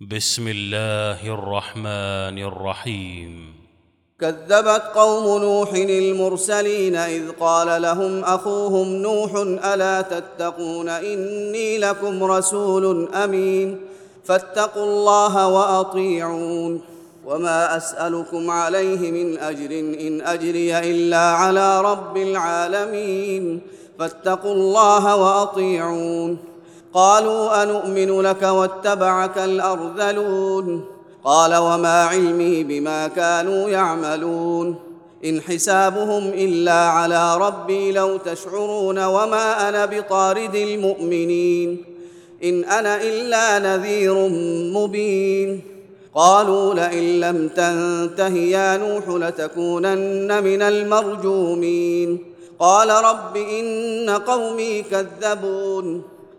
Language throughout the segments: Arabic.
بسم الله الرحمن الرحيم. كذبت قوم نوح المرسلين إذ قال لهم أخوهم نوح ألا تتقون إني لكم رسول أمين فاتقوا الله وأطيعون وما أسألكم عليه من أجر إن أجري إلا على رب العالمين فاتقوا الله وأطيعون قالوا انومن لك واتبعك الأرذلون؟ قال وما علمي بما كانوا يعملون. إن حسابهم إلا على ربي لو تشعرون وما أنا بطارد المؤمنين. إن أنا إلا نذير مبين. قالوا لئن لم تنته يا نوح لتكونن من المرجومين. قال رب إن قومي كذبون.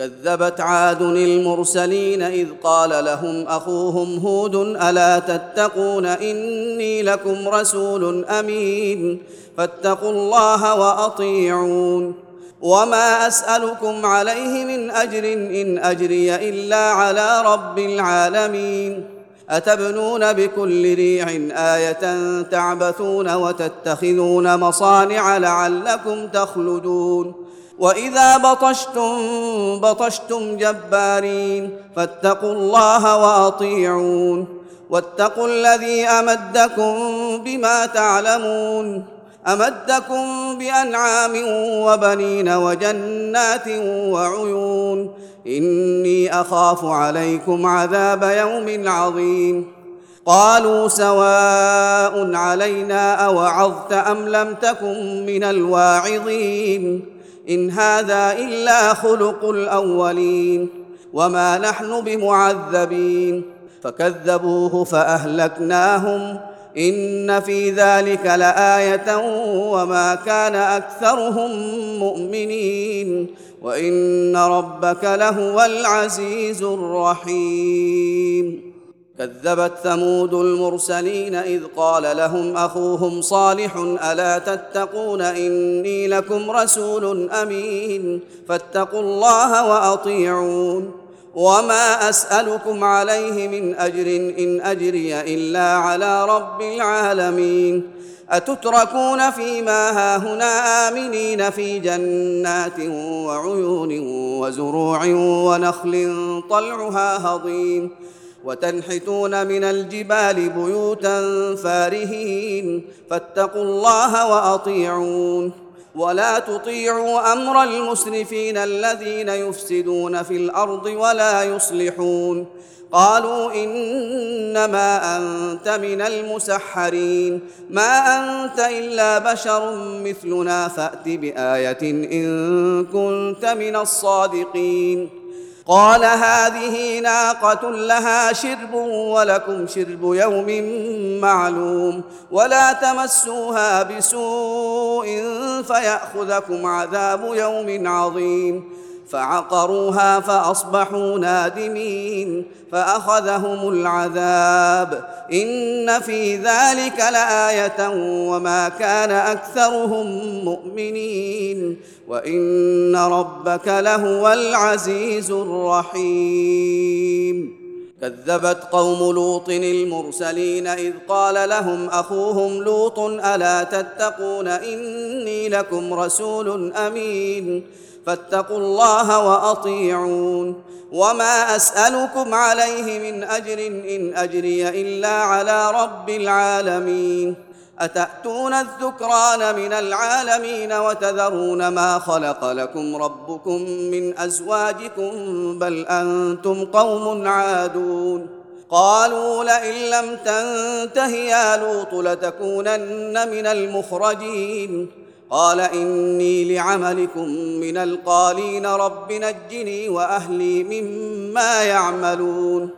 كذبت عاد المرسلين إذ قال لهم أخوهم هود ألا تتقون إني لكم رسول أمين فاتقوا الله وأطيعون وما أسألكم عليه من أجر إن أجري إلا على رب العالمين أتبنون بكل ريع آية تعبثون وتتخذون مصانع لعلكم تخلدون وإذا بطشتم بطشتم جبارين فاتقوا الله وأطيعون. واتقوا الذي أمدكم بما تعلمون. أمدكم بأنعام وبنين وجنات وعيون. إني أخاف عليكم عذاب يوم عظيم. قالوا سواء علينا أوعظت أم لم تكن من الواعظين. إن هذا إلا خلق الأولين وما نحن بمعذبين فكذبوه فأهلكناهم إن في ذلك لآية وما كان أكثرهم مؤمنين وإن ربك لهو العزيز الرحيم كذبت ثمود المرسلين إذ قال لهم أخوهم صالح ألا تتقون إني لكم رسول أمين فاتقوا الله وأطيعون وما أسألكم عليه من أجر إن أجري إلا على رب العالمين أتتركون فيما هاهنا آمنين في جنات وعيون وزروع ونخل طلعها هضيم وتنحتون من الجبال بيوتا فارهين فاتقوا الله وأطيعون ولا تطيعوا أمر المسرفين الذين يفسدون في الأرض ولا يصلحون قالوا إنما أنت من المسحرين ما أنت إلا بشر مثلنا فأت بآية إن كنت من الصادقين قال هذه ناقة لها شرب ولكم شرب يوم معلوم ولا تمسوها بسوء فيأخذكم عذاب يوم عظيم فعقروها فأصبحوا نادمين فأخذهم العذاب إن في ذلك لآية وما كان أكثرهم مؤمنين وإن ربك لهو العزيز الرحيم كذبت قوم لوط المرسلين إذ قال لهم أخوهم لوط ألا تتقون إني لكم رسول أمين فاتقوا الله وأطيعون. وما أسألكم عليه من أجر إن أجري إلا على رب العالمين. أتأتون الذكران من العالمين وتذرون ما خلق لكم ربكم من أزواجكم بل أنتم قوم عادون. قالوا لئن لم تنته يا لوط لتكونن من المخرجين. قال إني لعملكم من القالين رب نجني وأهلي مما يعملون.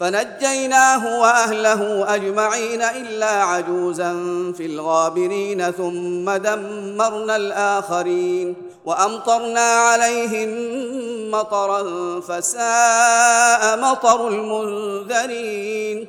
فنجيناه وأهله أجمعين إلا عجوزا في الغابرين ثم دمرنا الآخرين وأمطرنا عليهم مطرا فساء مطر المنذرين.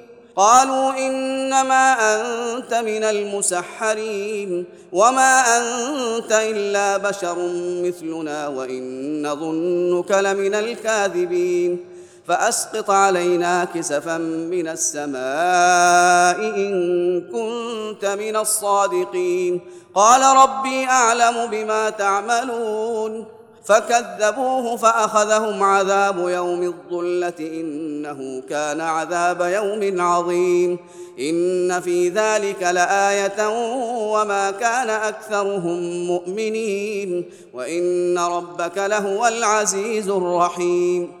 قالوا إنما أنت من المسحرين وما أنت إلا بشر مثلنا وإن نظنك لمن الكاذبين. فأسقط علينا كسفا من السماء إن كنت من الصادقين. قال ربي أعلم بما تعملون. فكذبوه فأخذهم عذاب يوم الظلة إنه كان عذاب يوم عظيم. إن في ذلك لآية وما كان أكثرهم مؤمنين. وإن ربك لهو العزيز الرحيم.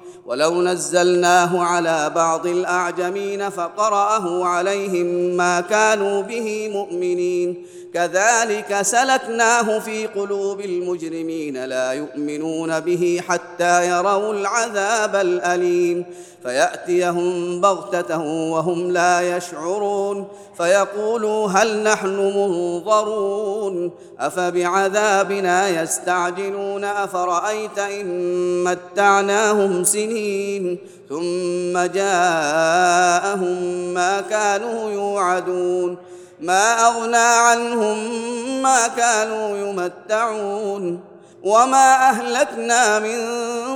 ولو نزلناه على بعض الأعجمين فقرأه عليهم ما كانوا به مؤمنين. كذلك سلكناه في قلوب المجرمين لا يؤمنون به حتى يروا العذاب الأليم. فيأتيهم بغتة وهم لا يشعرون فيقولوا هل نحن منظرون أفبعذابنا يستعجلون أفرأيت إن متعناهم سنين ثم جاءهم ما كانوا يوعدون ما أغنى عنهم ما كانوا يمتعون وما اهلكنا من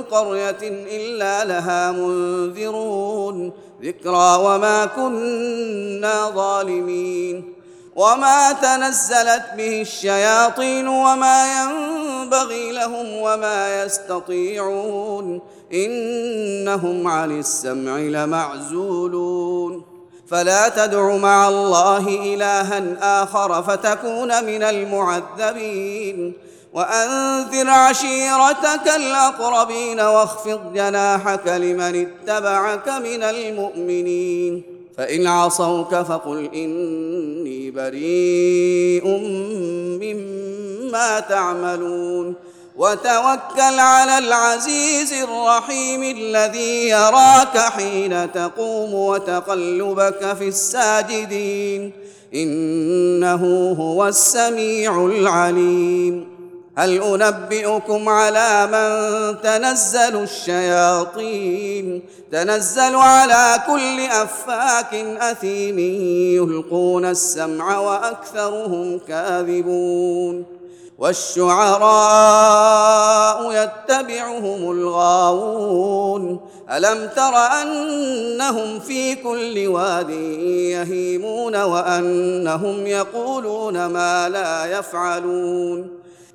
قريه الا لها منذرون ذكرى وما كنا ظالمين وما تنزلت به الشياطين وما ينبغي لهم وما يستطيعون انهم عن السمع لمعزولون فلا تدع مع الله الها اخر فتكون من المعذبين وأنذر عشيرتك الأقربين واخفض جناحك لمن اتبعك من المؤمنين. فإن عصوك فقل إني بريء مما تعملون. وتوكل على العزيز الرحيم الذي يراك حين تقوم وتقلبك في الساجدين. إنه هو السميع العليم. هل أنبئكم على من تنزل الشياطين؟ تنزل على كل أفاك أثيم يلقون السمع وأكثرهم كاذبون. والشعراء يتبعهم الغاوون. ألم تر أنهم في كل واد يهيمون وأنهم يقولون ما لا يفعلون؟